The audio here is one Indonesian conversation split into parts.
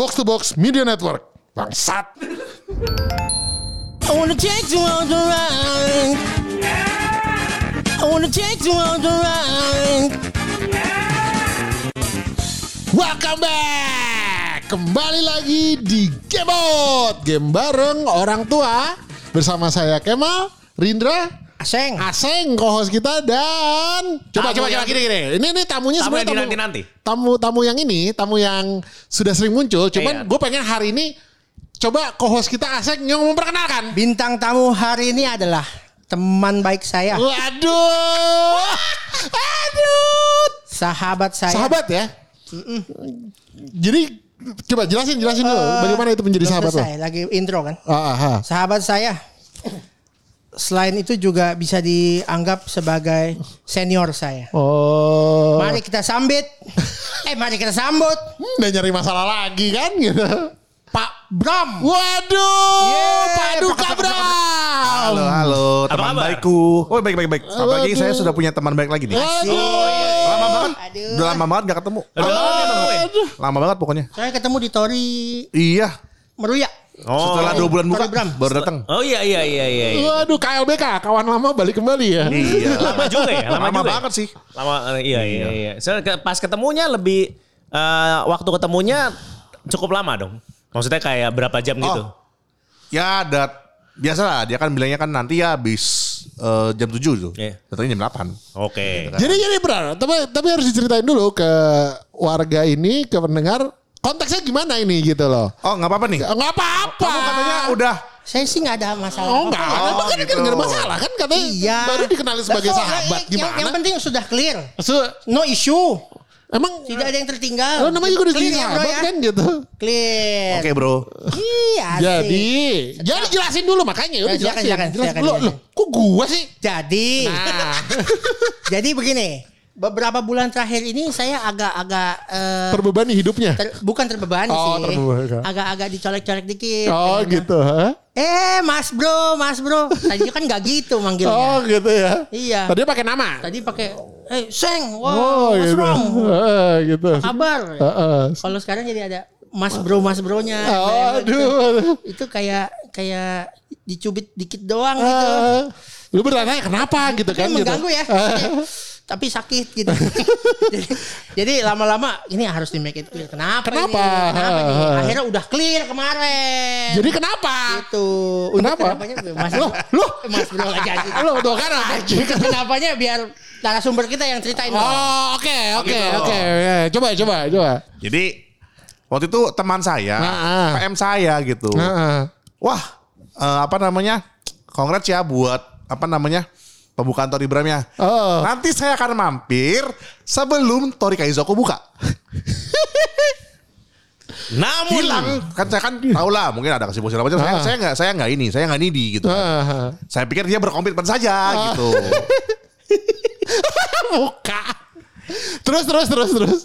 Box to Box Media Network. Bangsat. I wanna take you on the ride. I wanna take you on the ride. Welcome back. Kembali lagi di Gamebot. Game bareng orang tua. Bersama saya Kemal, Rindra, Aseng. Aseng, co-host kita dan coba Tamu coba coba gini gini. Ini ini tamunya Tamu sebenarnya yang dinanti-nanti. Tamu tamu yang ini, tamu yang sudah sering muncul. Cuman Iya. gue pengen hari ini coba co-host kita Aseng yang memperkenalkan. Bintang tamu hari ini adalah teman baik saya, Waduh. Aduh. sahabat saya. Sahabat ya. Jadi coba jelasin jelasin dulu bagaimana itu menjadi sahabat lo. selesai, lagi intro kan. Ah. Sahabat saya. Selain itu juga bisa dianggap sebagai senior saya. Oh. Mari kita sambit. eh mari kita sambut Udah nyari masalah lagi kan gitu. Pak Bram. Waduh, Yeay, Pak Duka Bram. Halo, halo, teman baikku. Oh, baik, baik, baik. Apalagi Waduh. saya sudah punya teman baik lagi nih. Waduh. Lama banget. Aduh. Udah lama banget gak ketemu. Aduh. Lama banget pokoknya. Saya ketemu di Tori Iya. Meruya. Oh. Setelah dua bulan buka, Bram. baru datang. Oh iya iya iya iya. iya. Waduh, KLBK, kawan lama balik kembali ya. Iya. Lama juga ya, lama, Lama juga. ya? banget sih. Lama eh, iya iya iya. So, ke- pas ketemunya lebih eh, waktu ketemunya cukup lama dong. Maksudnya kayak berapa jam gitu? Oh. Ya, ada biasa lah. Dia kan bilangnya kan nanti ya habis eh, jam 7 tuh. Iya. Datangnya jam 8. Oke. Jadi jadi benar, tapi tapi harus diceritain dulu ke warga ini, ke pendengar konteksnya gimana ini gitu loh. Oh, nggak apa-apa nih. Nggak apa-apa. Kamu katanya udah Saya sih nggak ada masalah. Oh Oh, Emang kan, gitu. kan nggak ada masalah kan katanya Iya. baru dikenali sebagai Betul, sahabat Yang, gimana? yang penting sudah clear. Se- No issue. emang Tidak ada yang tertinggal. lo namanya juga udah jadi ya, bro, sahabat ya? kan gitu. Clear. Oke, Bro. Iya. Jadi, jadi jelasin dulu makanya udah Ya, silakan, jelasin. silakan, Jelasin silakan, dulu. silakan. Loh, kok gua sih? Jadi. Nah, jadi begini. Beberapa bulan terakhir ini saya agak-agak eh, terbebani hidupnya. ter- bukan terbebani Oh, sih. Agak-agak dicolek-colek dikit. Oh Pengen- gitu, ha? Eh, Mas Bro, Mas Bro. Tadinya kan nggak gitu manggilnya. Oh gitu ya. Iya. Tadi pakai nama. Tadi pakai eh Seng, wah, Oh Mas gitu. Bro. Heeh, gitu. Kabar. Heeh. Kalau sekarang jadi ada Mas Bro, Mas Bronya. Oh, Itu, aduh. itu kayak kayak dicubit dikit doang gitu. Ah, Lu bertanya kenapa gitu Tapi kan? gitu. mengganggu ya. Tapi sakit gitu. jadi, jadi lama-lama ini harus di make it clear. Kenapa? Kenapa? Ini? Kenapa nih? Ah. Akhirnya udah clear kemarin. Jadi kenapa? itu. Kenapa? kenapanya Mas Loh, loh. Mas Bro jadi. Lo tuh kan apa? Kenapanya biar narasumber kita yang ceritain. Oh oke oke gitu. oke. Coba coba coba. Jadi waktu itu teman saya, Nah, ah. PM saya gitu. Heeh. Wah, eh, apa namanya? Congrats ya buat apa namanya? Pembukaan Tori Bramnya. Oh. Nanti saya akan mampir sebelum Tori Kaizoku buka. Namun Hilang. Kan saya kan tahu lah mungkin ada kesibukan segala macam. Saya Ah. saya nggak saya nggak ini, saya nggak nidi gitu. Heeh. Saya pikir dia berkomitmen saja gitu. Buka. Terus terus terus terus.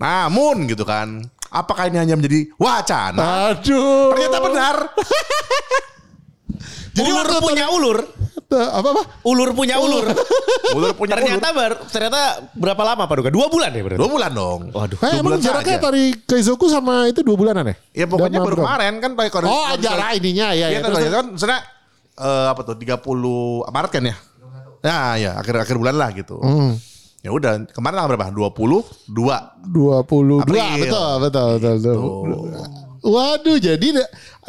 Namun gitu kan, apakah ini hanya menjadi wacana? Aduh. Ternyata benar. Jadi ulur waktu punya ulur. Apa apa? Ulur punya ulur. Ulur punya ternyata ulur. bar, ternyata berapa lama Pak Duka? Dua bulan ya berarti? Dua bulan dong. Waduh. Eh, Dua emang bulan jaraknya saja. dari Kaizoku sama itu dua bulanan ya? Ya pokoknya baru kemarin kan Pak kalau Oh jarak ininya ya. Iya ya. kan, Terus- kan sebenarnya eh, apa tuh 30 Maret kan ya? Nah, ya akhir akhir bulan lah gitu. Hmm. Ya udah, kemarin tanggal berapa? 22. 22 April. betul betul betul. betul. Waduh, jadi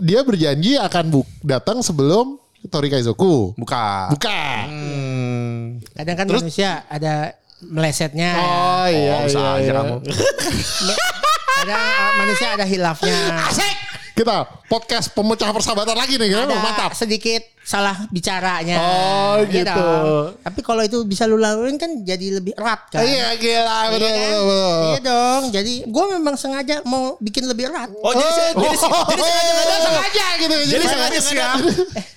dia berjanji akan buk datang sebelum Tori Kaizoku. Buka. Buka. Hmm. Kadang kan manusia ada melesetnya. Oh iya Oh, iya. iya. kamu. Kadang uh, manusia ada hilafnya. Asik. Kita podcast pemecah persahabatan lagi nih, ada mantap. sedikit salah bicaranya. Oh, Iya gitu. dong. Tapi kalau itu bisa lu laluin kan jadi lebih erat kan. Iya gila, betul Iya kan? betul betul. Iya dong. Jadi gue memang sengaja mau bikin lebih erat. Oh, jadi, Oh, jadi, jadi, sengaja nggak datang. sengaja gitu. Jadi sengaja nggak datang.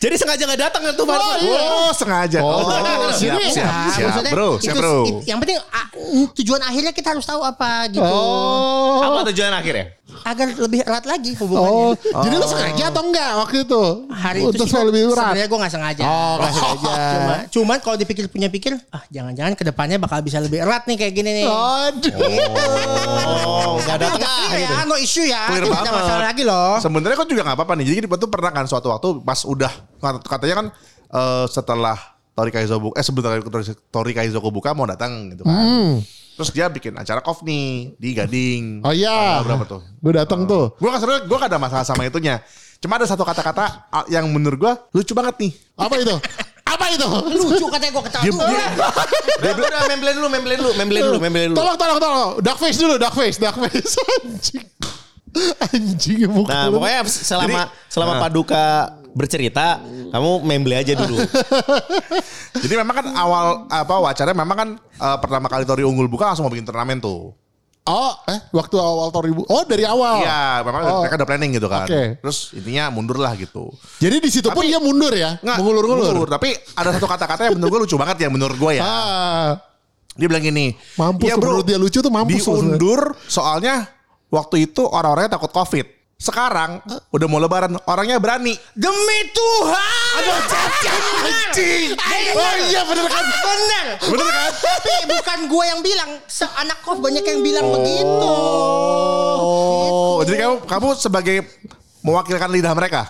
Jadi sengaja nggak datang tuh Pak. Oh, iya. Oh, sengaja. Oh, siap, jadi- siap, Nah, siap, maksudnya bro, itu- siap, bro. it- yang penting ah, tujuan akhirnya kita harus tahu apa gitu. Oh. Apa tujuan akhirnya? Agar lebih erat lagi Oh, hubungannya. jadi lu sengaja atau enggak waktu itu? Hari itu Untuk sih lebih erat. sebenarnya gue gak sengaja. Oh, nggak sengaja. Cuma, cuman kalau dipikir punya pikir, ah jangan-jangan ke depannya bakal bisa lebih erat nih kayak gini nih. Aduh. Oh, gak ada tengah gitu. ya, no issue ya. Clear Tidak ada banget. masalah lagi loh. Sebenarnya kok juga nggak apa-apa nih. Jadi kita tuh pernah kan suatu waktu pas udah katanya kan eh, setelah Tori Kaizo buka, eh Tori, Tori Kaizo buka mau datang gitu kan. Hmm. Terus dia bikin acara off nih di Gading. Oh iya. Berapa tuh? Gue datang tuh. Gue kan sebenarnya gue gak ada masalah sama itunya. Cuma ada satu kata-kata ah, yang menurut gue lucu banget nih. Apa itu? Apa itu? Lucu katanya gue ketawa. Dia, dia, Udah, udah, memblend dulu, memblend dulu, memblend dulu, memblend dulu. Tolong, tolong, tolong. Dark face dulu, dark face, dark face. Anjing. Anjing Nah, pokoknya selama selama Nah. Paduka bercerita, kamu memble aja dulu. jadi memang kan awal apa wacaranya memang kan eh, pertama kali Tori unggul buka langsung mau bikin turnamen tuh. Oh, eh waktu awal Tori Bu- Oh, dari awal. Iya, memang Oh. mereka udah planning gitu kan. Oke. Terus intinya mundur lah gitu. Jadi di situ pun dia mundur ya? Nggak, Mengulur-ngulur. mundur. Tapi ada satu kata-kata yang menurut gue lucu banget ya menurut gue ya. Ah, Dia bilang gini. Mampus "Iya, tuh, menurut dia lucu tuh mampus tuh." Diundur soalnya waktu itu orang-orangnya takut covid. Sekarang udah mau lebaran orangnya berani. Demi Tuhan. Aduh, anjing. Oh iya bener kan? Bener. Bener kan? Tapi bukan gue yang bilang. Anak kos banyak yang bilang begitu. Oh, jadi kamu kamu sebagai mewakilkan lidah mereka.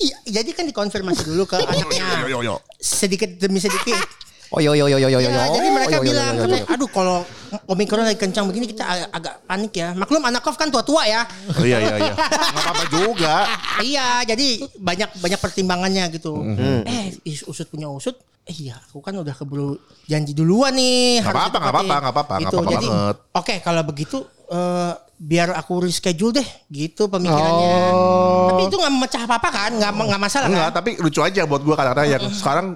Iya, jadi kan dikonfirmasi dulu ke anaknya. Sedikit demi sedikit. Oh yo yo yo yo yo yo. Ya, jadi mereka Oh, bilang, aduh kalau Omikron lagi kencang begini kita ag- agak panik ya. Maklum anak kos kan tua-tua ya. Oh, iya iya iya. Enggak apa-apa juga. iya, jadi banyak banyak pertimbangannya gitu. Hmm. Eh, usut punya usut. Eh, iya, aku kan udah keburu janji duluan nih. Nggak harus apa-apa, nggak ditepatin. apa-apa, nggak apa-apa, nggak Gitu, apa-apa banget. Oke, kalau begitu eh, biar aku reschedule deh, gitu pemikirannya. Oh. Tapi itu nggak memecah apa-apa kan? Nggak nggak masalah Enggak, kan? tapi lucu aja buat gua kadang-kadang yang sekarang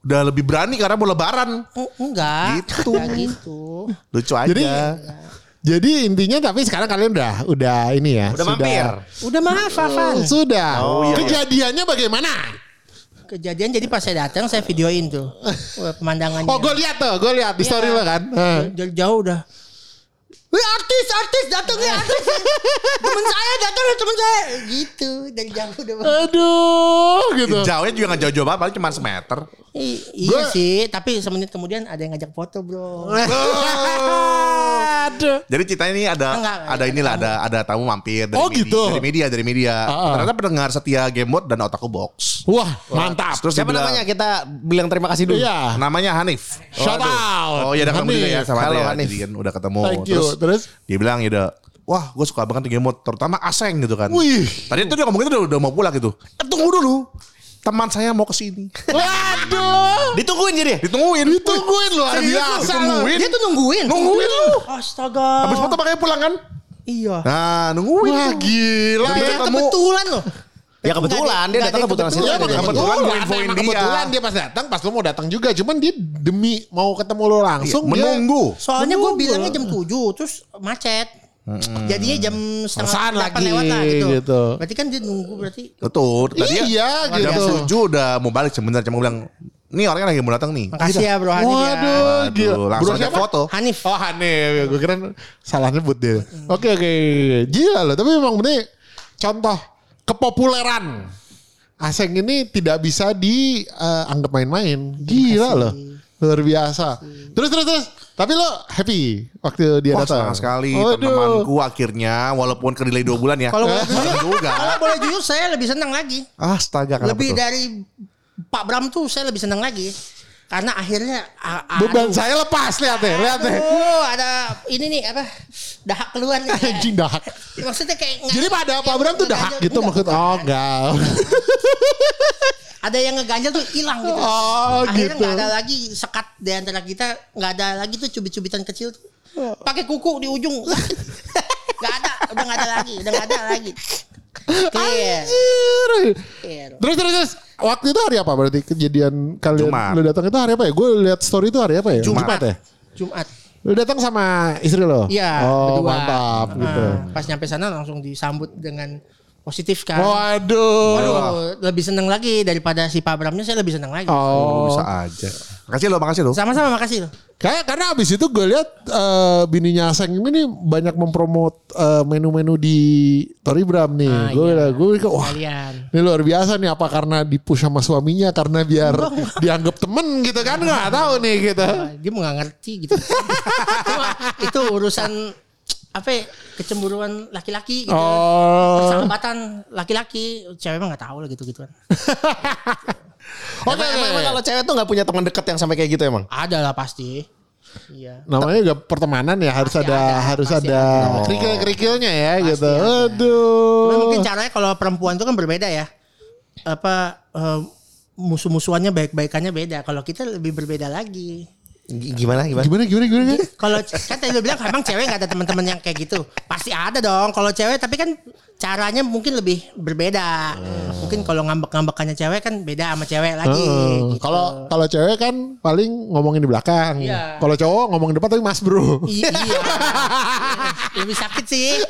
udah lebih berani karena mau lebaran. Oh, Enggak, Gitu. Nggak gitu. Lucu aja. Jadi jadi intinya tapi sekarang kalian udah udah ini ya. Udah mampir. Udah maaf, Afan. Oh, sudah. Oh, iya, iya. Kejadiannya bagaimana? Kejadian jadi pas saya datang saya videoin tuh Wah, pemandangannya. Oh, gue lihat tuh, gue lihat di story Iya. lo kan. Dari jauh udah. Wih artis, artis datang ya artis. temen saya datang ya temen saya. Gitu dari jauh udah. Aduh, gitu. Jauhnya juga gak jauh-jauh banget, paling cuma semeter. I- iya sih, tapi semenit kemudian ada yang ngajak foto bro. Aduh. Jadi ceritanya ini ada Enggak, ada inilah ada ada tamu mampir dari Oh, media, gitu. dari media dari media. Ah, ah. Ternyata pendengar setia Gamebot dan Otaku Box. Wah, mantap. Terus Siapa bilang, namanya? Kita bilang terima kasih dulu. Iya. Namanya Hanif. Shout Waduh. out. Oh iya udah ketemu juga ya sama Halo, dia. Hanif. Jadi kan udah ketemu. Thank you. Terus? dia bilang ya udah Wah gue suka banget nih Gamebot Terutama Aseng gitu kan Wih. Tadi itu dia ngomong gitu udah, udah mau pulang gitu eh, Tunggu dulu Teman saya mau ke sini Waduh. Ditungguin jadi. Ditungguin Ditungguin luar Serius biasa. lu? Ditungguin Dia tuh nungguin. Nungguin lu Astaga. Habis foto pakai pulang kan Iya. Nah nungguin Wah, gila ya. kebetulan loh. Ya kebetulan dia datang kebetulan. Iya, kebetulan. Kebetulan kebetulan, gue infoin dia. kebetulan dia pas datang, pas lu mau datang juga. Cuman dia demi mau ketemu lu langsung. dia- Menunggu Soalnya gue bilangnya jam 7 terus macet. Jadinya jam setengah delapan lagi, lewat lah gitu. gitu. Berarti kan dia nunggu berarti. Betul Tadi Iya, Jam gitu. tujuh udah mau balik sebentar Cuma bilang Nih orangnya lagi mau datang nih Makasih ya bro Hanif ya. Waduh, gila. Langsung Bro foto Hanif. Oh Hanif, gue kira salah nyebut dia. Oke oke, gila loh. Tapi memang bener contoh kepopuleran Aseng ini tidak bisa dianggap main-main. Gila loh, luar biasa. Terus terus terus. Tapi lo happy waktu dia Wah datang. senang sekali Waduh. temanku akhirnya walaupun ke delay 2 bulan ya. Kalau boleh senang jujur, juga. kalau boleh jujur saya lebih senang lagi. Astaga lebih tuh? dari Pak Bram tuh saya lebih senang lagi. Karena akhirnya a- a- Beban aduh. saya lepas lihat deh, lihat deh. Oh, ada ini nih apa? Dahak keluar nih. Anjing dahak. Maksudnya kayak Jadi pada Pak Bram tuh dahak gitu maksud. Oh enggak. Ada yang ngeganjel tuh hilang gitu. Oh, Akhirnya gitu. nggak ada lagi sekat di antara kita, nggak ada lagi tuh cubit-cubitan kecil tuh. Pakai kuku di ujung. Nggak ada, udah nggak ada lagi, udah nggak ada lagi. Clear. Anjir. Clear. Terus terus terus. Waktu itu hari apa berarti kejadian kalian Jumat. lu datang itu hari apa ya? Gue lihat story itu hari apa ya? Jumat. ya? Jumat. Lu datang sama istri lo? Iya, Oh, berdua. mantap gitu. Nah, pas nyampe sana langsung disambut dengan positif kan. Waduh. Waduh, lebih seneng lagi daripada si Pak Bramnya saya lebih seneng lagi. Oh. Bisa aja. Makasih lo, makasih lo. Sama-sama makasih loh. Kayak karena abis itu gue lihat eh, bininya Aseng ini nih banyak mempromot eh, menu-menu di Tori Bram nih. Ah, gue iya. gue kayak, wah Kalian. ini luar biasa nih apa karena dipush sama suaminya karena biar dianggap temen gitu kan nggak tahu nih gitu. Dia mau nggak ngerti gitu. Itu urusan apa ya, kecemburuan laki-laki gitu. Oh. Persahabatan laki-laki, cewek mah nggak tahu lah gitu-gituan. Oke. Emang, emang, emang kalau cewek tuh nggak punya teman dekat yang sampai kayak gitu emang. Ada lah pasti. Iya. Namanya juga pertemanan ya harus ada, ada, harus ada ada. kerikil-kerikilnya ya Pasti gitu. ada. Aduh. Cuma mungkin caranya kalau perempuan itu kan berbeda ya. Apa eh, musuh-musuhannya baik-baikannya beda. Kalau kita lebih berbeda lagi. Gimana gimana? Gimana gimana gimana? gimana? Kalau kan tadi lu bilang emang cewek nggak ada teman-teman yang kayak gitu. Pasti ada dong. Kalau cewek tapi kan caranya mungkin lebih berbeda. Mungkin kalau ngambek-ngambekannya cewek kan beda sama cewek lagi. Heeh. gitu. Kalau kalau cewek kan paling ngomongin di belakang. Iya. Kalau cowok ngomong di depan tapi mas bro. I- iya. Lebih sakit sih.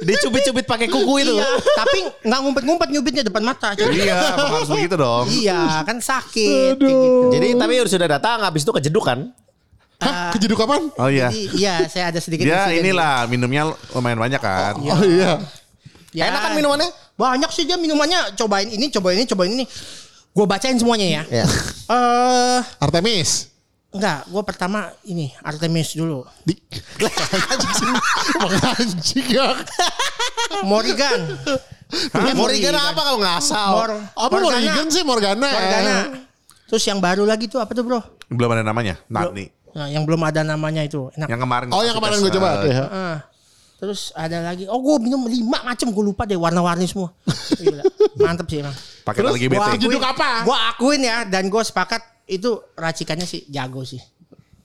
Dicubit-cubit pakai kuku itu. Iya. Tapi nggak ngumpet-ngumpet nyubitnya depan mata. Iya, harus begitu dong. iya, kan sakit. kayak gitu. Jadi tapi sudah datang habis itu kejeduk kan? Hah, kejeduk kapan? Oh iya. Jadi iya, saya ada sedikit insiden. inilah minumnya lumayan banyak kan. Oh iya. Ya. Enak kan minumannya? Banyak sih dia minumannya. Cobain ini, cobain ini, cobain ini. Gue bacain semuanya ya. Ya. Eh, Artemis. Enggak, gue pertama ini Artemis dulu. Di Anjing ya. Morrigan. Hah? Morrigan apa kalau ngasal? Mor Apa Morgan sih Morgana? Morgana. Terus yang baru lagi tuh apa tuh bro? Belum ada namanya. Nani. Nah, yang belum ada namanya itu enak. Yang kemarin. Oh yang kemarin gue coba. Oke. Ah. Terus ada lagi, oh gue minum lima macam gue lupa deh warna-warni semua. Gila. Mantep sih emang. Pakai Terus LGBT. wah, Kejeduk apa? Gue akuin ya dan gue sepakat itu racikannya sih jago sih.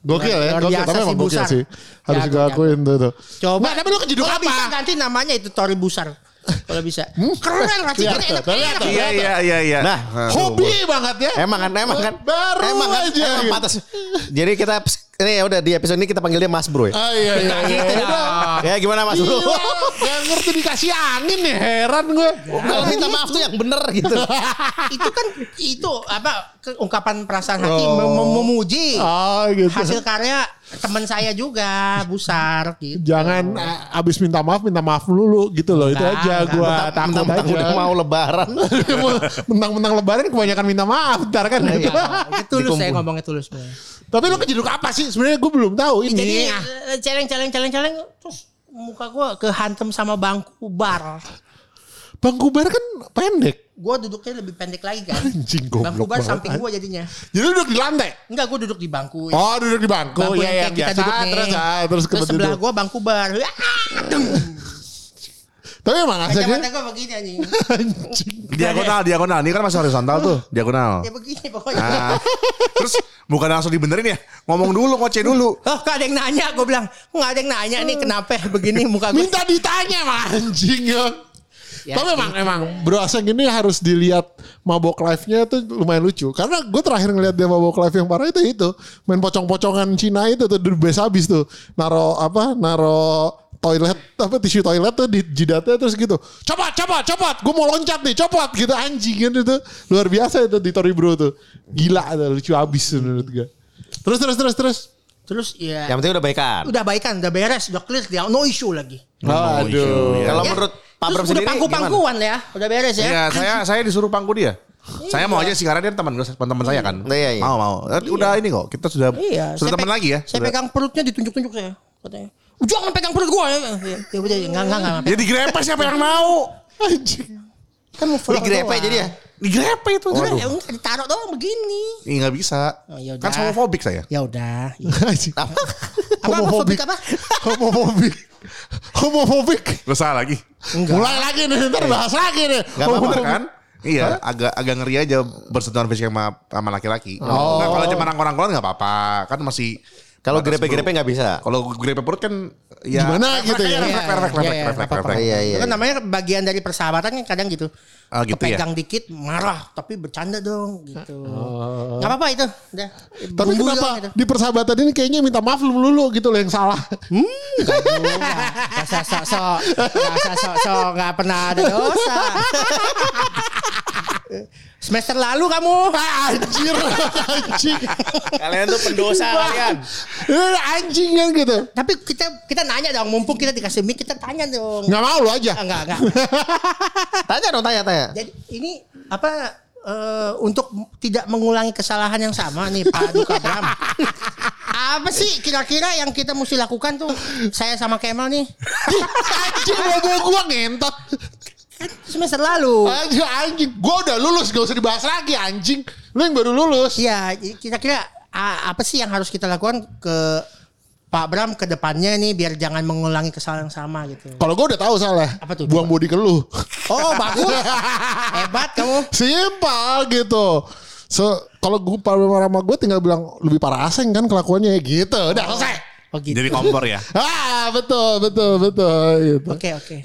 Gokil ya, Luar gokil. Tapi emang gokil Busar. sih. Harus Jago, gue akuin tuh. tuh. Coba. Nah, tapi lu kejeduk apa? bisa ganti namanya itu Tori Busar. Kalau bisa. Keren racikannya enak. enak. Iya, iya, iya, iya. Nah, Hobi banget ya. Emang kan, emang kan. Baru emang kan, aja emang gitu. Jadi kita ini ya udah di episode ini kita panggil dia Mas Bro ya. Ah iya iya. iya. Gitu. Ya gimana Mas Bro? Gak ngerti dikasih angin nih, heran gue. Kalau minta maaf tuh yang bener gitu. itu kan itu apa ungkapan perasaan hati mem- mem- memuji Oh gitu. hasil karya teman saya juga Busar gitu. Jangan a- abis minta maaf, minta maaf dulu gitu loh. Itu aja gue Mentang- takut mentang-mentang aja. udah mau lebaran. Mentang-mentang lebaran kebanyakan minta maaf ntar kan. Iya, itu tulus saya ngomongnya tulus sebenarnya. Tapi lo kejeduk apa sih? Sebenarnya gue belum tahu ini. Jadi eh, celeng celeng celeng celeng terus muka gue kehantem sama bangku bar. Bang Kubar kan pendek. Gue duduknya lebih pendek lagi kan. Anjing goblok Bangku bar banget. samping gue jadinya. Jadi duduk di lantai. Enggak, gue duduk di bangku. Oh duduk di bangku. bangku Iya yang yang kayak kita biasa. duduk nih. Terus ah, terus Terus sebelah gue bangku bar. Tapi emang Kacamata asalnya gue begini anjing. Diagonal, diagonal. Ini kan masih horizontal tuh. Diagonal. Ya begini pokoknya. Nah, terus bukan langsung dibenerin ya. Ngomong dulu, ngoceh dulu. Oh, gak ada yang nanya. Gue bilang, nggak ada yang nanya nih kenapa begini muka gue. Minta ditanya mah anjing ya. Ya, Tapi emang emang Bro Aseng ini harus dilihat mabok live-nya tuh lumayan lucu. Karena gue terakhir ngeliat dia mabok live yang parah itu itu main pocong-pocongan Cina itu tuh the best habis tuh. Naro apa? Naro toilet apa tisu toilet tuh di jidatnya terus gitu. Copot, copot, copot. Gue mau loncat nih, copot gitu anjing gitu tuh. Luar biasa itu di Tori Bro tuh. Gila ada lucu habis menurut gue. Terus terus terus terus. Terus ya Yang penting udah baikan. udah baikan, udah beres, udah clear, dia no issue lagi. Aduh. Kalau Ya. menurut Pak Bram udah sendiri gimana? pangku-pangkuan ya, udah beres ya. Iya, saya saya disuruh pangku dia. Saya mau aja sih karena dia teman gue, teman saya kan. Iya, iya. Mau mau. Eh, Udah ini kok. Kita sudah Iya, sudah teman lagi ya. Saya Sudah. pegang perutnya ditunjuk-tunjuk saya, katanya. Jangan pegang perut gua ya. Ya, ya udah, enggak enggak enggak. Ya digrepe siapa yang mau? Anjing. Kan mau doang. jadi ya? Digrepe itu. Udah, ya enggak ditaruh doang begini. Ih nggak bisa. Oh, ya kan homofobik saya. Ya udah. Anjing. Apa homofobik apa? Homofobik. Homofobik. Gak salah lagi. Mulai lagi nih, ntar bahas lagi nih. Gak apa-apa kan? Iya, agak agak ngeri aja bersentuhan fisik sama sama laki-laki. Nah, kalau cuma orang-orang nggak apa-apa, kan masih Kalau grepe-grepe nggak bisa. Kalau grepe perut kan ya Gimana gitu ya? Refleks, Iya, refleks, refleks, iya, iya, refleks, apa-apa. refleks. Iya, iya. Itu kan namanya bagian dari persahabatan kan kadang gitu. Ah, gitu ya? Kepegang dikit marah tapi bercanda dong gitu. Nggak apa-apa itu. Udah. Tapi Bumbu kenapa gitu. di persahabatan ini kayaknya minta maaf lu melulu gitu loh yang salah. Enggak juga. Rasa sok-sok. Rasa sok-sok nggak pernah ada dosa. Semester lalu kamu. Anjir, anjing. Kalian tuh pendosa kalian. Eh, anjing kan gitu. Tapi kita kita nanya dong, mumpung kita dikasih mic, kita tanya dong. Nggak mau lu aja. Ah, Enggak, enggak. Tanya dong, tanya, tanya. Jadi ini apa eh, untuk tidak mengulangi kesalahan yang sama nih Pak Duka Bram. apa sih kira-kira yang kita mesti lakukan tuh saya sama Kemal nih Anjing bawa gua ngentot. Semester lalu. Anjing, anjing. Gua udah lulus gak usah dibahas lagi anjing. Lu yang baru lulus. Iya, kira-kira apa sih yang harus kita lakukan ke Pak Bram ke depannya nih biar jangan mengulangi kesalahan yang sama gitu. Kalau gua udah tahu salah. Apa tuh? Buang body ke lu. Oh, bagus. Hebat kamu. Simpel gitu. So, kalau gue parah sama gue tinggal bilang lebih parah asing kan kelakuannya gitu. Udah selesai. Oh gitu. Jadi kompor ya. Ah, betul, betul, betul gitu. Oke oke.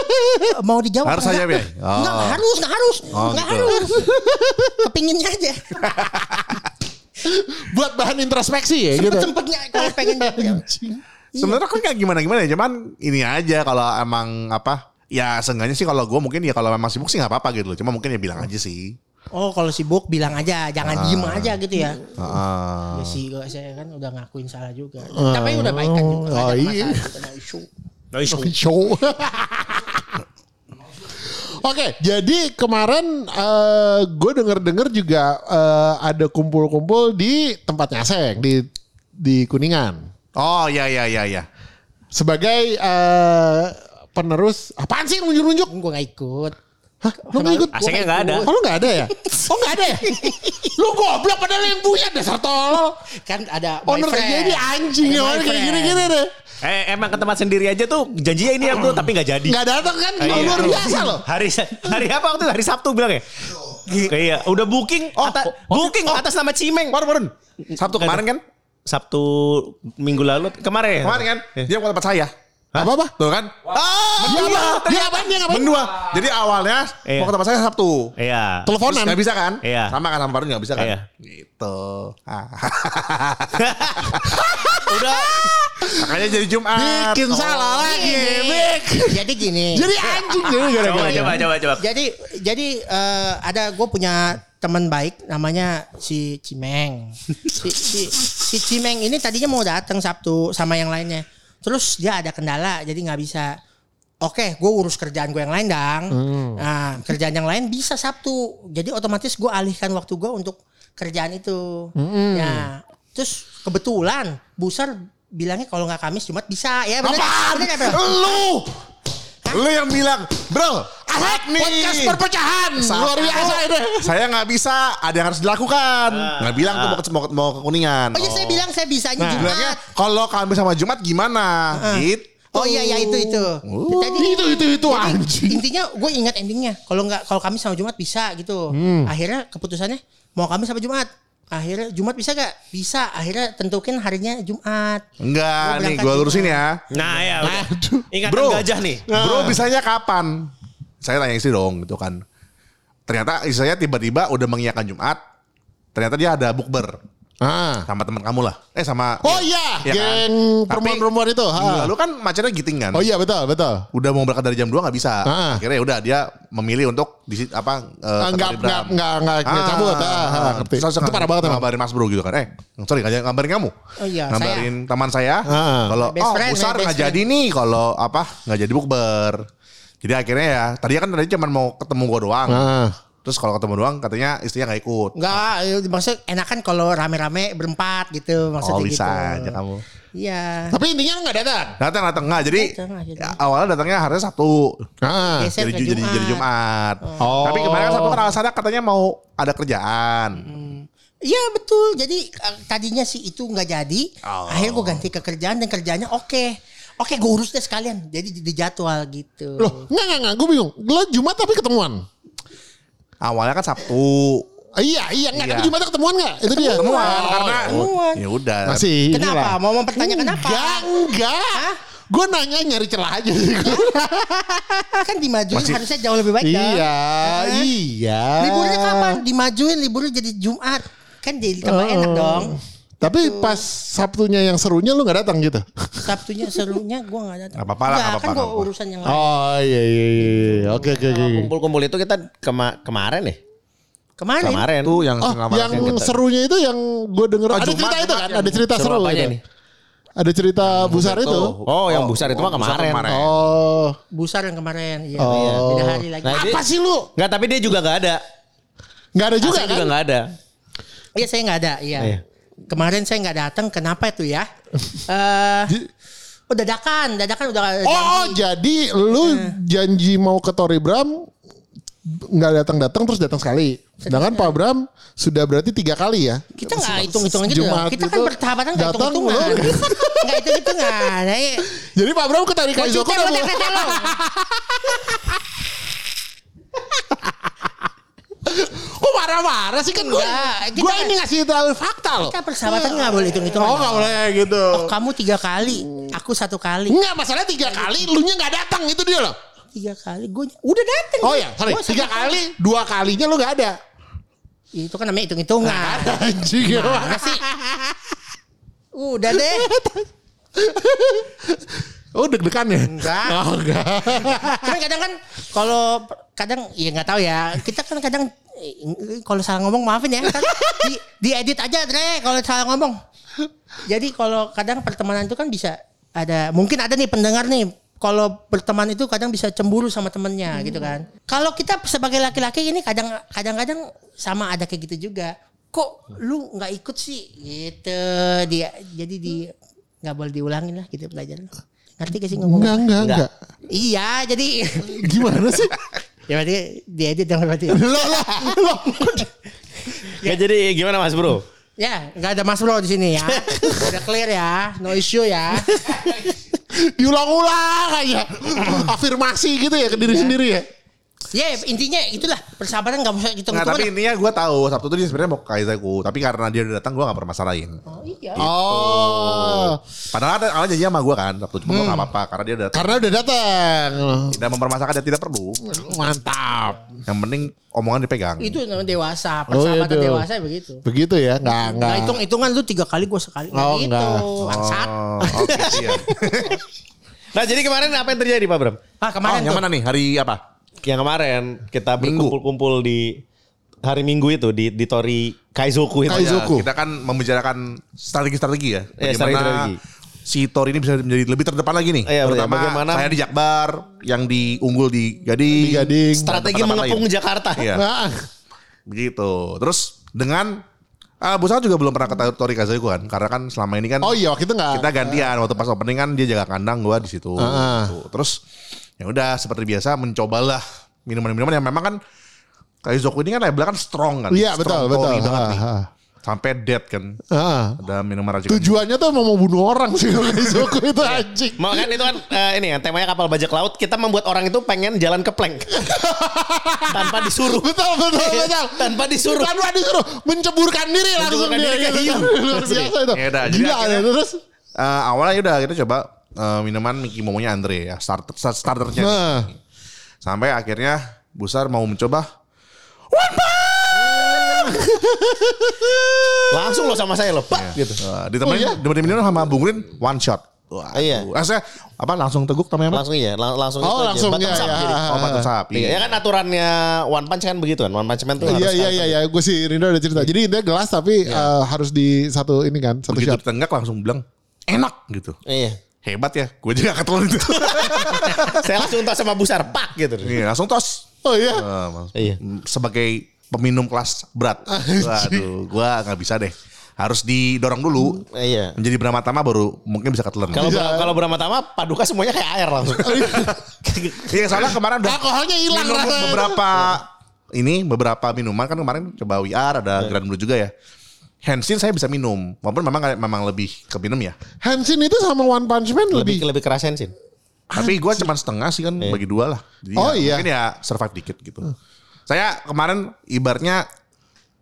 Mau dijawab? Harus aja, enggak? Bey? Oh. Enggak, harus, enggak harus. Oh, enggak gitu. harus. Kepinginnya aja. Buat bahan introspeksi ya gitu. Sempet-sempetnya kalau pengen Anjing. Sebenarnya aku nggak gimana gimana ya, cuman ini aja kalau emang apa ya seenggaknya sih kalau gue mungkin ya kalau memang sibuk sih nggak apa-apa gitu loh. Cuma mungkin ya bilang aja sih. Oh, kalau sibuk bilang aja, jangan diem aja gitu ya. Heeh. Ya sih, saya kan udah ngakuin salah juga. Tapi udah baik kan juga. oh, iya. masalah, gitu, no issue. Oke, show. Oke, jadi kemarin gue denger-denger juga eh, ada kumpul-kumpul di tempatnya Aseng di di Kuningan Oh iya iya iya iya. sebagai eh, penerus apaan sih nunjuk-nunjuk? Gue gak ikut. Hah, lu nggak ikut? Nggak ada. Oh, lu nggak ada ya? Oh nggak ada ya? lu goblok padahal yang punya dasar tolol. Kan ada Owner boyfriend. jadi anjing ya kayak gini-gini deh. Eh emang ke tempat sendiri aja tuh janjinya ini ya bro tapi nggak jadi. Nggak datang kan? Iya. Luar biasa loh. Hari hari apa waktu itu? hari Sabtu bilang ya? Iya, udah booking atas, booking atas nama Cimeng. Baru baru. Sabtu kemarin kan? Sabtu minggu lalu kemarin. Kemarin kan? Dia mau tempat saya. Apa-apa? Tuh kan? Ah, Dia apa? Dia apaan? Dia ngapain? Mendua. Jadi awalnya Iya. mau ke tempat saya Sabtu. Iya. Teleponan. Terus Gak bisa kan? Iya. Sama kan sama Baru gak bisa kan? Iya. Gitu. Ah. udah Makanya jadi Jumat. Bikin salah lagi. Bik. Jadi gini. Jadi anjing jadi coba gara-gara. coba coba coba. Jadi jadi eh, ada gue punya teman baik namanya si Cimeng. Si, si, si Cimeng ini tadinya mau datang Sabtu sama yang lainnya. Terus dia ada kendala jadi nggak bisa. Oke, gue urus kerjaan gue yang lain dang. Nah, kerjaan yang lain bisa Sabtu. Jadi otomatis gue alihkan waktu gue untuk kerjaan itu. Ya, terus kebetulan Busar bilangnya kalau nggak Kamis Jumat bisa ya nggak, Bro? Lu. Lu yang bilang, bro, Asik podcast perpecahan. Luar biasa itu ini. Saya nggak bisa, ada yang harus dilakukan. Nggak bilang tuh mau ke, mau, ke- mau ke kuningan. Oh iya saya bilang saya bisanya Nah. Jumat. Kalau Kamis sama Jumat gimana? Gitu. Oh iya iya itu itu. Jadi Itu itu itu anjing. intinya gue ingat endingnya. Kalau nggak kalau Kamis sama Jumat bisa gitu. Hmm. Akhirnya keputusannya mau Kamis sama Jumat. Akhirnya Jumat bisa gak? Bisa. Akhirnya tentukin harinya Jumat. Enggak, Gua nih gue lurusin ya. Nah ya udah. Ingatan Bro. gajah nih. Bro bisanya kapan? Saya tanya istri dong gitu kan. Ternyata istri saya tiba-tiba udah mengiyakan Jumat. Ternyata dia ada bukber Ah. sama teman kamu lah. Eh sama Oh iya, Iya kan? geng Tapi perempuan-perempuan itu. ha. minggu lalu kan macetnya giting kan. Oh iya betul betul. Udah mau berangkat dari jam 2 nggak bisa. Ah. Akhirnya ya udah dia memilih untuk di apa eh, Ah, ke nggak- Tali Bram. nggak- nggak- nggak- nggak cabut, ah, ah, ngerti. Terus Itu parah banget. Ngabarin Mas Bro gitu kan. Eh, sorry nggak ngabarin kamu. Oh iya, Ngabarin teman saya. Ah. Kalau oh friend, besar best nggak friend. jadi nih kalau apa nggak jadi bukber. Jadi akhirnya ya tadi kan tadi cuma mau ketemu gua doang. Ah. Terus kalau ketemu doang katanya istrinya nggak ikut. Enggak, maksud enakan kalau rame-rame berempat gitu maksudnya oh bisa gitu. aja kamu. Iya. Tapi intinya lu nggak datang. Datang datang nggak jadi Datang ya, awalnya datangnya harusnya Sabtu. Ah. Geser jadi, ke jadi, Jumat. jadi Jumat. Oh. Tapi kemarin kan Sabtu kan alasannya katanya mau ada kerjaan. Iya betul. Jadi eh, tadinya sih itu nggak jadi. Oh. Akhirnya gue ganti ke kerjaan dan kerjanya oke. Oke gue urus deh sekalian. Jadi di jadwal gitu. Loh, enggak enggak enggak, gue bingung. Lo Jumat tapi ketemuan. Awalnya kan Sabtu. Ah, iya, iya enggak Iya. tapi Jumatnya ketemuan enggak? Itu dia. Ketemuan Oh, karena Ketemuan. ya udah. masih Kenapa? inilah. Mau mempertanyakan apa? Enggak, enggak. Gue nanya nyari celah aja sih. Kan dimajuin Masih- harusnya jauh lebih baik dong. iya, Hah? iya. Liburnya kapan? Dimajuin liburnya jadi Jumat. Kan jadi tambah Oh. enak dong. Tapi pas Sabtunya yang serunya lu nggak datang gitu? Sabtunya serunya gue gak datang. Nggak apa-apa lah, Nggak, kan apa-apa, gue nggak apa-apa. urusan yang lain. Oh iya iya iya. iya. Oke oke oke. oke. Kumpul-kumpul itu kita kema- kemarin ya? Kemarin. Kemarin. Itu yang Oh, yang serunya itu yang gue denger Oh, ada Jumat, cerita itu kan, yang- ada cerita Seru seru apanya itu. nih? Ada cerita besar itu. Oh, yang besar itu mah besar kemarin. Oh. Busar yang kemarin. Iya. Oh. Beda hari lagi. Nah, dia- Apa sih lu? Enggak, tapi dia juga gak ada. Nggak ada juga Juga, kan? juga gak ada. Iya saya nggak ada. Iya. Iya. Kemarin saya nggak datang. Kenapa itu ya? Eh, oh dadakan, dadakan udah Oh, oh, janji. jadi lu janji mau ke Tori Bram nggak datang-datang terus datang sekali. Sedangkan Pak Bram sudah berarti tiga kali ya. Kita nggak hitung-hitungan gitu. Jumat Kita kan itu bersahabatan nggak datang hitung-hitungan. lu. Nggak hitung-hitungan. Nah, iya. Jadi Pak Bram ke Mau Kaizoko Kok marah-marah sih kan gue? Kita Gue ini ngasih tahu fakta loh. Kita persahabatan nggak boleh hitung-hitungan. Oh nggak boleh gitu. Oh, kamu tiga kali, aku satu kali. Enggak masalahnya tiga kali lu nya nggak datang itu dia loh. Tiga kali, gue udah dateng. Oh ya sorry tiga kali dua kalinya lu nggak ada. Itu kan namanya hitung-hitungan. Anjing ya. Sih? Udah deh. Oh deg-degan ya? Enggak. Oh enggak. kan kadang kan kalau kadang ya nggak tahu ya. Kita kan kadang eh, kalau salah ngomong maafin ya. Kan di, diedit aja Dre kalau salah ngomong. Jadi kalau kadang pertemanan itu kan bisa ada mungkin ada nih pendengar nih kalau berteman itu kadang bisa cemburu sama temennya gitu kan. Kalau kita sebagai laki-laki ini kadang kadang-kadang sama ada kayak gitu juga. Kok lu nggak ikut sih? Gitu. Dia jadi di nggak boleh diulangin lah gitu pelajaran. Ngerti gak sih ngomong? Enggak enggak enggak. Iya, jadi Gimana sih? ya berarti diedit dong berarti. Lo lo lo. Ya, jadi gimana Mas Bro? ya, nggak ada Mas Bro di sini ya. Udah clear ya, no issue ya. Diulang-ulang aja. Afirmasi gitu ya ke diri sendiri ya. Ya intinya itulah persahabatan nggak usah hitung Nggak, tapi intinya gue tahu Sabtu itu dia sebenarnya mau ke Kaizaku, tapi karena dia udah datang gue gak permasalahin. Oh iya. Oh. Padahal ada awalnya janji sama gue kan Sabtu cuma gue gak apa-apa karena dia udah datang. Karena udah datang. Tidak mempermasalahkan dia tidak perlu. Mantap. Yang penting omongan dipegang. Itu namanya dewasa, Oh, iya, persahabatan tuh. dewasa begitu. Begitu ya? Enggak enggak. Nggak hitung hitungan lu tiga kali gue sekali. Oh, gitu. enggak. Bangsat. Oh, oke iya. Nah, jadi kemarin apa yang terjadi Pak Bram? Ah Oh, kemarin yang tuh. mana nih? Hari apa? Yang kemarin kita berkumpul-kumpul di hari Minggu itu di di Tori Kaizoku itu. Kaizoku. Ya, kita kan membicarakan strategi-strategi ya. Iya, Bagaimana strategi-strategi. si Tor ini bisa menjadi lebih terdepan lagi nih. Iya, betul. Terutama Bagaimana- saya di Jakbar, yang di unggul di Gading. Di Gading. Strategi mengepung lain. Jakarta. Iya. Nah, Begitu. Terus dengan ah Bu Sal juga belum pernah ke Tori Kaizoku kan, karena kan selama ini kan Oh iya waktu itu enggak. kita gantian waktu pas opening kan dia jaga kandang gua di situ. Tuh. Terus ya udah seperti biasa mencobalah minuman-minuman yang memang kan Kaizoku ini kan labelnya kan strong kan. Iya betul Strong betul. Banget nih. Ah, ah. Sampai dead kan. Ah. Ada minuman racikan. Tujuannya tuh mau membunuh orang sih Kaizoku itu anjing. Mau kan itu kan eh, ini ya temanya kapal bajak laut kita membuat orang itu pengen jalan ke plank tanpa disuruh Betul betul betul. tanpa disuruh Tanpa disuruh menceburkan diri langsung Menceburkan dia diri ke gitu hiu. Luar biasa itu. Ya udah, jadi Gila akhirnya- ya, terus. Eh, awalnya udah kita coba eh, minuman Momonya Andre ya starter starternya. Nah. Sampai akhirnya Busar mau mencoba langsung lo sama saya lo pak gitu Uh, ditemenin, Oh, iya? ditemenin minum sama Bung Rin one shot. Wah, Iya. Eh, saya apa langsung teguk namanya langsung iya lang- langsung Oh, itu aja, langsung, bottom iya, iya. jadi. Oh, batu sapi. Iya, ya kan aturannya One Punch kan begitu kan One Punch Man tuh Iya harus iya iya iya, gue sih Rindo udah cerita. Jadi dia gelas tapi eh, harus di satu ini kan, satu Begitu shot. ditenggak langsung bilang enak gitu. iya Hebat ya, gue juga ketelan itu. saya langsung tos sama Busar pak gitu Iya, langsung tos. Oh iya. Mas- Iya. Sebagai peminum kelas berat. Waduh, gua nggak bisa deh. Harus didorong dulu. iya Menjadi Brahmatama baru mungkin bisa ketelan. kalau Bra- kalau Brahmatama paduka semuanya kayak air langsung Iya, soalnya kemarin udah Alkoholnya hilang beberapa ini beberapa minuman kan kemarin coba WR ada Grand Blue juga ya. Hansin saya bisa minum, walaupun memang memang lebih ke minum ya. Hansin itu sama One Punch Man lebih lebih. lebih kerasen sih Tapi gue cuma setengah sih kan bagi dua lah. Jadi Oh, ya, iya. Mungkin ya survive dikit gitu. Saya kemarin ibaratnya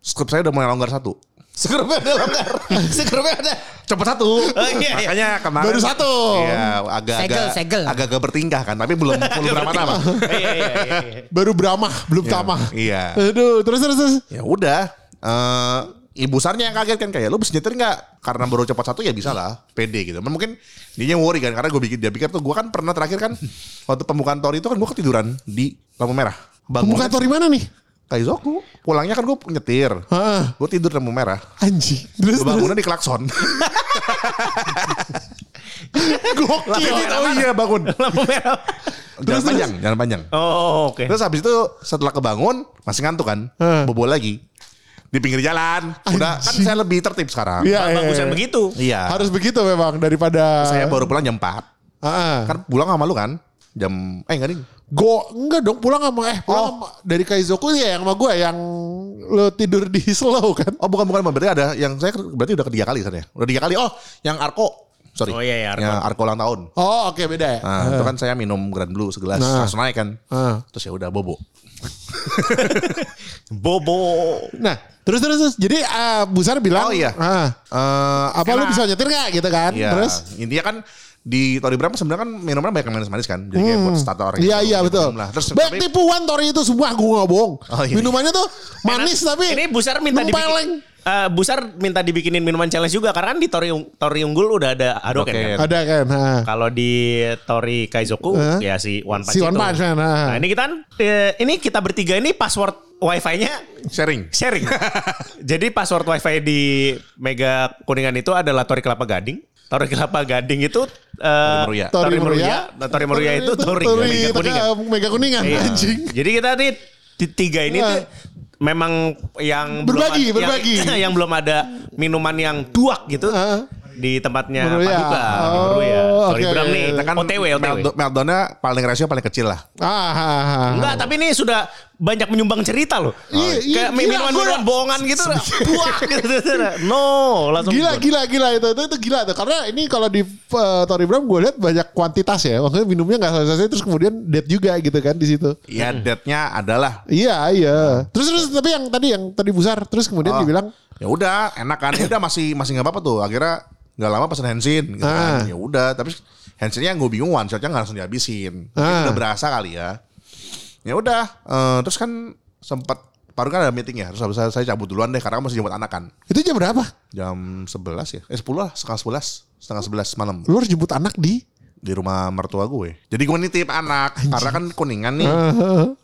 Skrip saya udah mulai longgar satu. Sekrupnya ada longgar. Sekrupnya ada. Cepet satu. iya, iya. Makanya kemarin. Baru satu. Iya, agak-agak. Segel, segel. Agak-agak bertingkah kan. Tapi belum belum berapa nama. Iya, iya, iya, iya. Baru beramah, belum tamah. Iya. Aduh, terus terus terus. Ya udah. eh ibu sarnya yang kaget kan kayak lu bisa nyetir nggak? Karena baru cepat satu ya bisa lah, pede gitu. Mungkin dia worry kan karena gue bikin dia pikir tuh gue kan pernah terakhir kan waktu pembukaan tori itu kan gue ketiduran di lampu merah. Bangun Bukan tori mana nih? Kaizoku. Pulangnya kan gue nyetir. Gue tidur di lampu merah. Anjing. Terus bangunnya di klakson. gokil. oh iya bangun. Lampu merah. Jalan panjang, jalan panjang. Oh, oke. Terus habis itu setelah kebangun masih ngantuk kan, Heeh. bobo lagi di pinggir jalan. Udah kan saya lebih tertib sekarang. Iya, iya, Bagusan iya. begitu. Iya. Harus begitu memang daripada Saya baru pulang jam 4. Heeh. Kan pulang sama lu kan? Jam eh enggak ding. Go enggak dong pulang sama eh pulang sama, dari Kaizoku ya yang sama gue yang lo tidur di slow kan. Oh bukan bukan berarti ada yang saya berarti udah ketiga kali sana ya. Udah tiga kali. Oh, yang Arko. Sorry. Oh, iya, iya, Arko. Yang Arko ulang tahun. Oh oke beda ya. Nah, itu kan saya minum Grand Blue segelas Nah. langsung naik kan. Ah. Terus ya udah bobo. Bobo. Nah terus terus, terus. jadi ah, Busar bilang Oh, iya. ah, Eh apa lu bisa nyetir nggak gitu kan? Iya. Terus intinya kan di Tori Bram sebenarnya kan minuman banyak yang manis-manis kan. Jadi kayak buat starter orang. Iya iya betul. Lah. Terus Banyak tapi- tipuan Tori itu semua gue nggak bohong. Oh, iya. Minumannya tuh manis tapi Ini Busar minta dibikin. Eh, Busar minta dibikinin minuman challenge juga karena kan di Tori Tori Unggul udah ada adoken Adoken. kan. Ada kan? Kalau di Tori Kaizoku Hah? ya si One Punch Si One. Punch Man, nah. Nah, ini kita kan, eh, ini kita bertiga ini password wifi-nya sharing. sharing. Jadi password wifi di Mega Kuningan itu adalah Tori Kelapa Gading. Tori Kelapa Gading itu eh, Meruya. Tori Meruya. Nah, Tori Meruya itu Tori, Mega Kuningan. Mega Kuningan Iya. anjing. Jadi kita nih di tiga ini Iya. tuh memang yang Berbagi, belum ada, berbagi. Yang, yang belum ada minuman yang duak gitu Heeh. di tempatnya Meruya. Paduka. Oh, Meruya. Oke, Bram nih. Kita kan OTW, OTW. melt- meltdownnya paling rasio paling kecil lah. Ah, ah, ah. Enggak, tapi ini sudah banyak menyumbang cerita loh. Iya, iya, Kayak gila, minuman-minuman bohongan gitu. Buah gitu. No, langsung. Gila, gila, gila itu, itu, itu gila tuh. Karena ini kalau di uh, Tori Bram gue lihat banyak kuantitas ya. Maksudnya minumnya nggak selesai terus kemudian dead juga gitu kan di situ. Iya, deadnya adalah Iya, iya. Terus terus tapi yang tadi yang tadi besar terus kemudian Oh. dibilang ya udah enak kan ya udah masih masih nggak apa-apa tuh akhirnya nggak lama pesan hensin gitu Ah. kan ya udah tapi hensinnya gue bingung one shotnya nggak langsung dihabisin Mungkin Ah. udah berasa kali ya ya udah eh, terus kan sempat baru kan ada meeting ya terus habis saya, saya cabut duluan deh karena kan masih jemput anak kan. Itu jam berapa? jam 11 ya? Eh 10 lah setengah 11 setengah 11 malam. Lu harus jemput anak di? Di rumah mertua gue. Jadi gue nitip anak karena kan kuningan nih.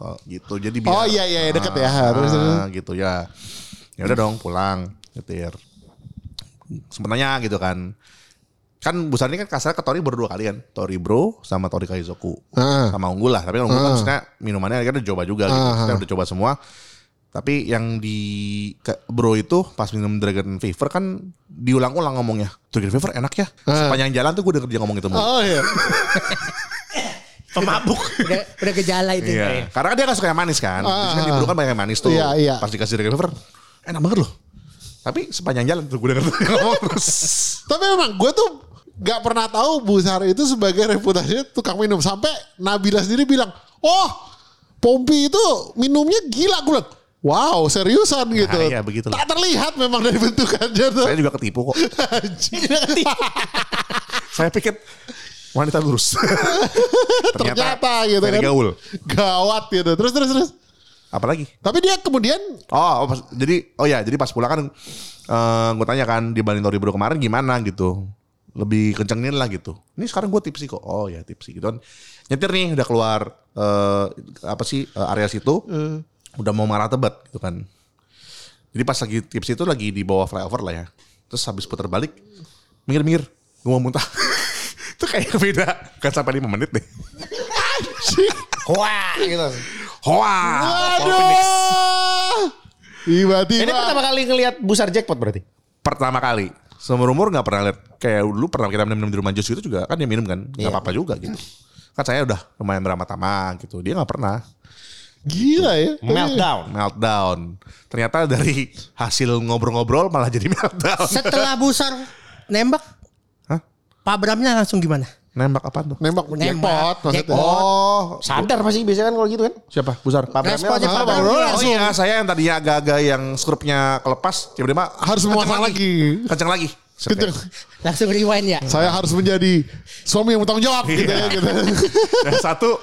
Oh, gitu jadi biar Oh, iya, iya, deket ya. Terus, terus. Ah, gitu ya. Ya udah dong pulang nyetir. Sebenarnya gitu kan kan Busan ini kan kasar ke Tori baru dua kali kan Tori Bro sama Tori Kaizoku Ah. sama Unggul lah tapi Unggul kan maksudnya minumannya kan udah coba juga gitu Ah. Maksudnya udah coba semua tapi yang di ke- Bro itu pas minum Dragon Fever kan diulang-ulang ngomongnya Dragon Fever enak ya sepanjang jalan tuh gue denger dia ngomong itu mulu. Oh iya. Pemabuk. Udah, udah gejala itu. Iya. Karena kan dia gak suka yang manis kan. Terus kan di Bro kan banyak yang manis tuh. Iya, iya. Pas dikasih Dragon Fever, enak banget loh. Tapi sepanjang jalan tuh gue denger dia ngomong terus. Tapi memang gue tuh gak pernah tahu Busar itu sebagai reputasinya tukang minum sampai Nabila sendiri bilang, "Oh, Pompi itu minumnya gila." Gue bilang, "Wow, seriusan gitu." iya, begitulah. Tak terlihat memang dari bentukannya tuh. Saya juga ketipu kok. Saya pikir wanita lurus. Ternyata, gitu very kan. gaul. Gawat gitu. Terus terus terus. Apalagi? Tapi dia kemudian Oh, oh, pas- jadi oh ya, jadi pas pulang kan eh gue tanya kan dibanding Tori Bro kemarin gimana gitu. Lebih kencengin lah gitu. Ini sekarang gue tipsi kok. Oh ya tipsi gitu kan. Nyetir nih udah keluar eh apa sih eh, area situ. Udah mau marah tebet gitu kan. Jadi pas lagi tipsi itu lagi di bawah flyover lah ya. Terus habis putar balik minggir-minggir gue mau muntah. itu kayak beda. Kan sampai 5 menit deh. Wah gitu. Wah. Phoenix. Aduh. Tiba-tiba. Ini pertama kali ngelihat Busar jackpot berarti. pertama kali seumur umur nggak pernah lihat kayak dulu pernah kita minum, minum di rumah Jus itu juga kan dia minum kan nggak apa-apa juga gitu kan saya udah lumayan beramah-tamah gitu dia nggak pernah Gila ya. Meltdown. meltdown ternyata dari hasil ngobrol-ngobrol malah jadi meltdown Setelah Busar nembak, Hah? Pak Bramnya langsung gimana? Nembak apa tuh? Nembak Nembak. jackpot maksudnya. Jackpot. Oh, Sadar pasti biasanya kan kalau gitu kan. siapa? Bramel Responnya apa? Pak Apa? Oh iya, saya yang tadinya agak-agak yang skrupnya kelepas, tiba-tiba Harus memasang lagi. Kenceng lagi. Kenceng. Langsung rewind ya. Saya harus menjadi suami yang bertanggung jawab gitu ya gitu. Dan satu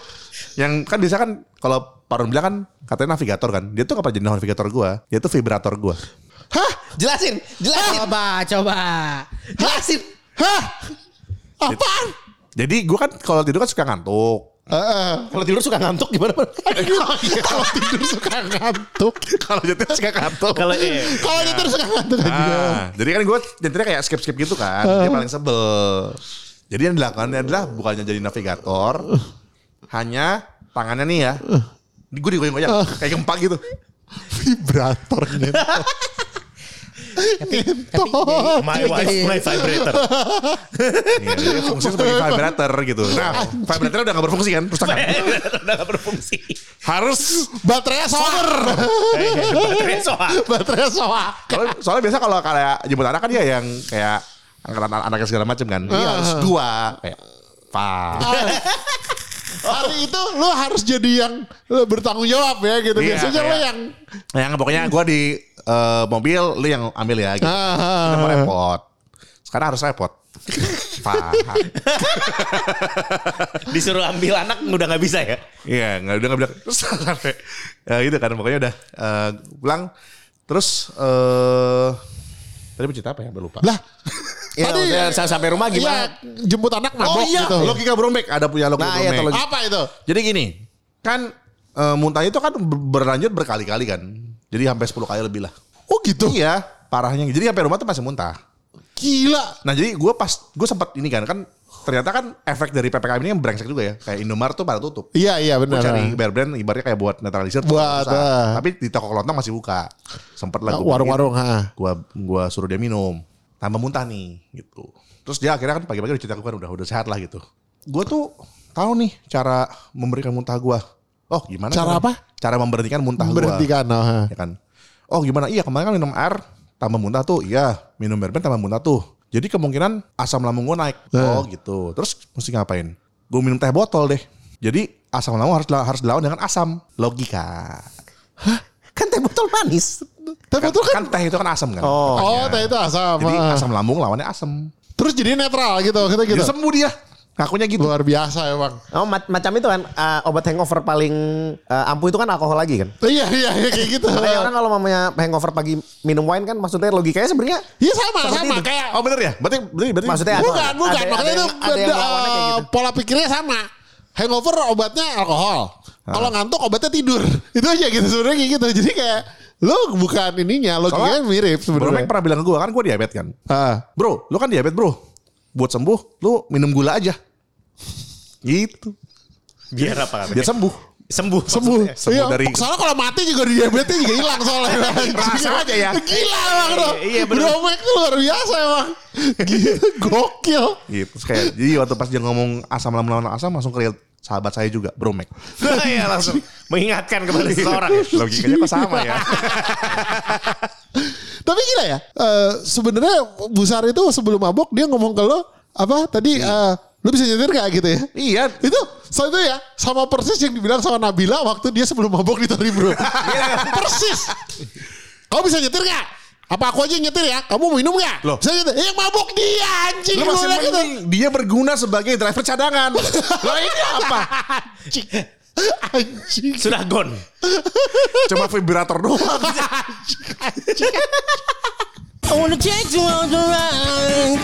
yang kan biasa kan kalau Parun bilang kan katanya navigator kan. Dia tuh pernah jadi navigator gua. Dia tuh vibrator gua. Hah? Jelasin, jelasin, Coba, coba. jelasin. Hah? Apaan? Jadi gua kan kalau tidur kan suka ngantuk. Heeh. Kalau tidur suka ngantuk gimana? Kalau tidur suka ngantuk. kalau nyetir suka ngantuk. Kalau iya. Kalau tidur suka ngantuk aja. Ah, jadi kan gue nyetirnya kayak skip-skip gitu kan. Dia paling sebel. Jadi yang dilakukan adalah bukannya jadi navigator. Hanya tangannya nih ya. Gue digoyang-goyang. Kayak gempa gitu. Vibratornya. Tapi, tapi Oh, My wife, my vibrator. Iya, dia fungsi sebagai vibrator gitu. Nah, vibratornya udah gak berfungsi kan. Rusak kan? Udah gak berfungsi. Harus. baterainya solar. Baterai soal. baterainya solar. Soalnya, soalnya biasa kalau kayak jemput anak kan dia yang kayak angkatan anaknya segala macam kan. Dia harus dua. Kayak, Pak. Hari itu lu harus jadi yang bertanggung jawab ya gitu. Iya, Biasanya lu kayak- yang Yang pokoknya gue di eh, mobil, lu yang ambil ya gitu. Ah. Mau repot. Sekarang harus repot. Disuruh ambil anak udah gak bisa ya. Iya, nggak udah nggak terus sampai ya gitu kan pokoknya udah eh, pulang terus eh tadi bercerita apa ya? Udah lupa. lah. Ya, Tadi maksudnya saya sampai rumah Iya, gimana? jemput anak mabok Oh iya, gitu. logika Bromek ada punya logika Nah, iya, Bromek. logika. Apa itu? Jadi gini, kan eh, muntah itu kan ber- berlanjut berkali-kali kan. Jadi sampai 10 kali lebih lah. Oh gitu. Iya, parahnya. Jadi sampai rumah tuh masih muntah. Gila. Nah jadi gue pas gue sempat ini kan kan ternyata kan efek dari ppkm ini yang brengsek juga ya. Kayak Indomaret tuh pada tutup. Iya iya Gue benar. cari bear brand ibaratnya kayak buat netralisir. Buat, ah. Tapi di toko kelontong masih buka. Sempet lah gua Warung-warung ha. Gua gua suruh dia minum. Tambah muntah nih gitu. Terus dia akhirnya kan pagi-pagi udah cerita gue kan udah udah sehat lah gitu. Gue tuh tahu nih cara memberikan muntah gua. Oh gimana? Cara apa? Cara memberhentikan muntah gua. Berhentikan. Oh, ha. Ya kan. Oh gimana? Iya kemarin kan minum air tambah muntah tuh. Iya minum bear brand tambah muntah tuh. Jadi kemungkinan asam lambung gue naik. Oh gitu. Terus mesti ngapain? Gue minum teh botol deh. Jadi asam lambung harus harus dilawan dengan asam. Logika. Kan teh botol manis. Tapi itu kan Kan teh itu kan asam kan. Oh. Oh, teh itu asam. Jadi ah. asam lambung lawannya asam. Terus jadi netral gitu, kita gitu. Jadi sembuh dia. Ngakunya gitu. Luar biasa emang. Oh, ma- macam itu kan eh, obat hangover paling eh, ampuh itu kan alkohol lagi kan. Iya iya iya, kayak gitu. Makanya orang kalau mamanya hangover pagi minum wine kan maksudnya logikanya sebenarnya Iya sama sama itu. kayak Oh bener ya? Berarti berarti, berarti Maksudnya ada- bukan bukan ada- makanya ada itu yang- ada yang beda, lawannya kayak gitu. eh, pola pikirnya sama. Hangover obatnya alkohol. Kalau ngantuk obatnya tidur. Itu aja gitu sebenarnya kayak gitu. Jadi kayak lu bukan ininya, logikanya mirip Bro Mac sebenarnya. pernah bilang ke gue kan gue diabetes kan. Ah. Bro, lu kan diabetes bro. Buat sembuh, lu minum gula aja. Gitu. Biar apa katanya? Biar sembuh. Sembuh. Sembuh. maksudnya. sembuh Iya, dari- Soalnya kalau mati juga di diabetes juga hilang soalnya. Rasa aja ya. Gila emang bro. Iya, bener. Bro Mac tuh luar biasa emang. Gila, gokil. Gitu. Kayak jadi waktu pas dia ngomong asam lambung lawan asam langsung ke sahabat saya juga, Bro Mac. Iya langsung mengingatkan kepada seseorang. ya. Logikanya kok sama ya. Tapi gila ya. eh, Sebenarnya Busar itu sebelum mabok dia ngomong ke lo apa tadi eh, lu bisa nyetir gak gitu ya? iya. Itu so itu ya sama persis yang dibilang sama Nabila waktu dia sebelum mabok di Tori Bro. persis. Kamu bisa nyetir gak? Apa aku aja yang nyetir ya? Kamu mau minum gak? Loh. Bisa nyetir. Eh mabok dia anjing. Lu masih Gua bilang gitu. dia berguna sebagai driver cadangan. Lah ini apa? Anjing. Anjing. Sudah gone. Cuma vibrator doang. I wanna take you on the ride.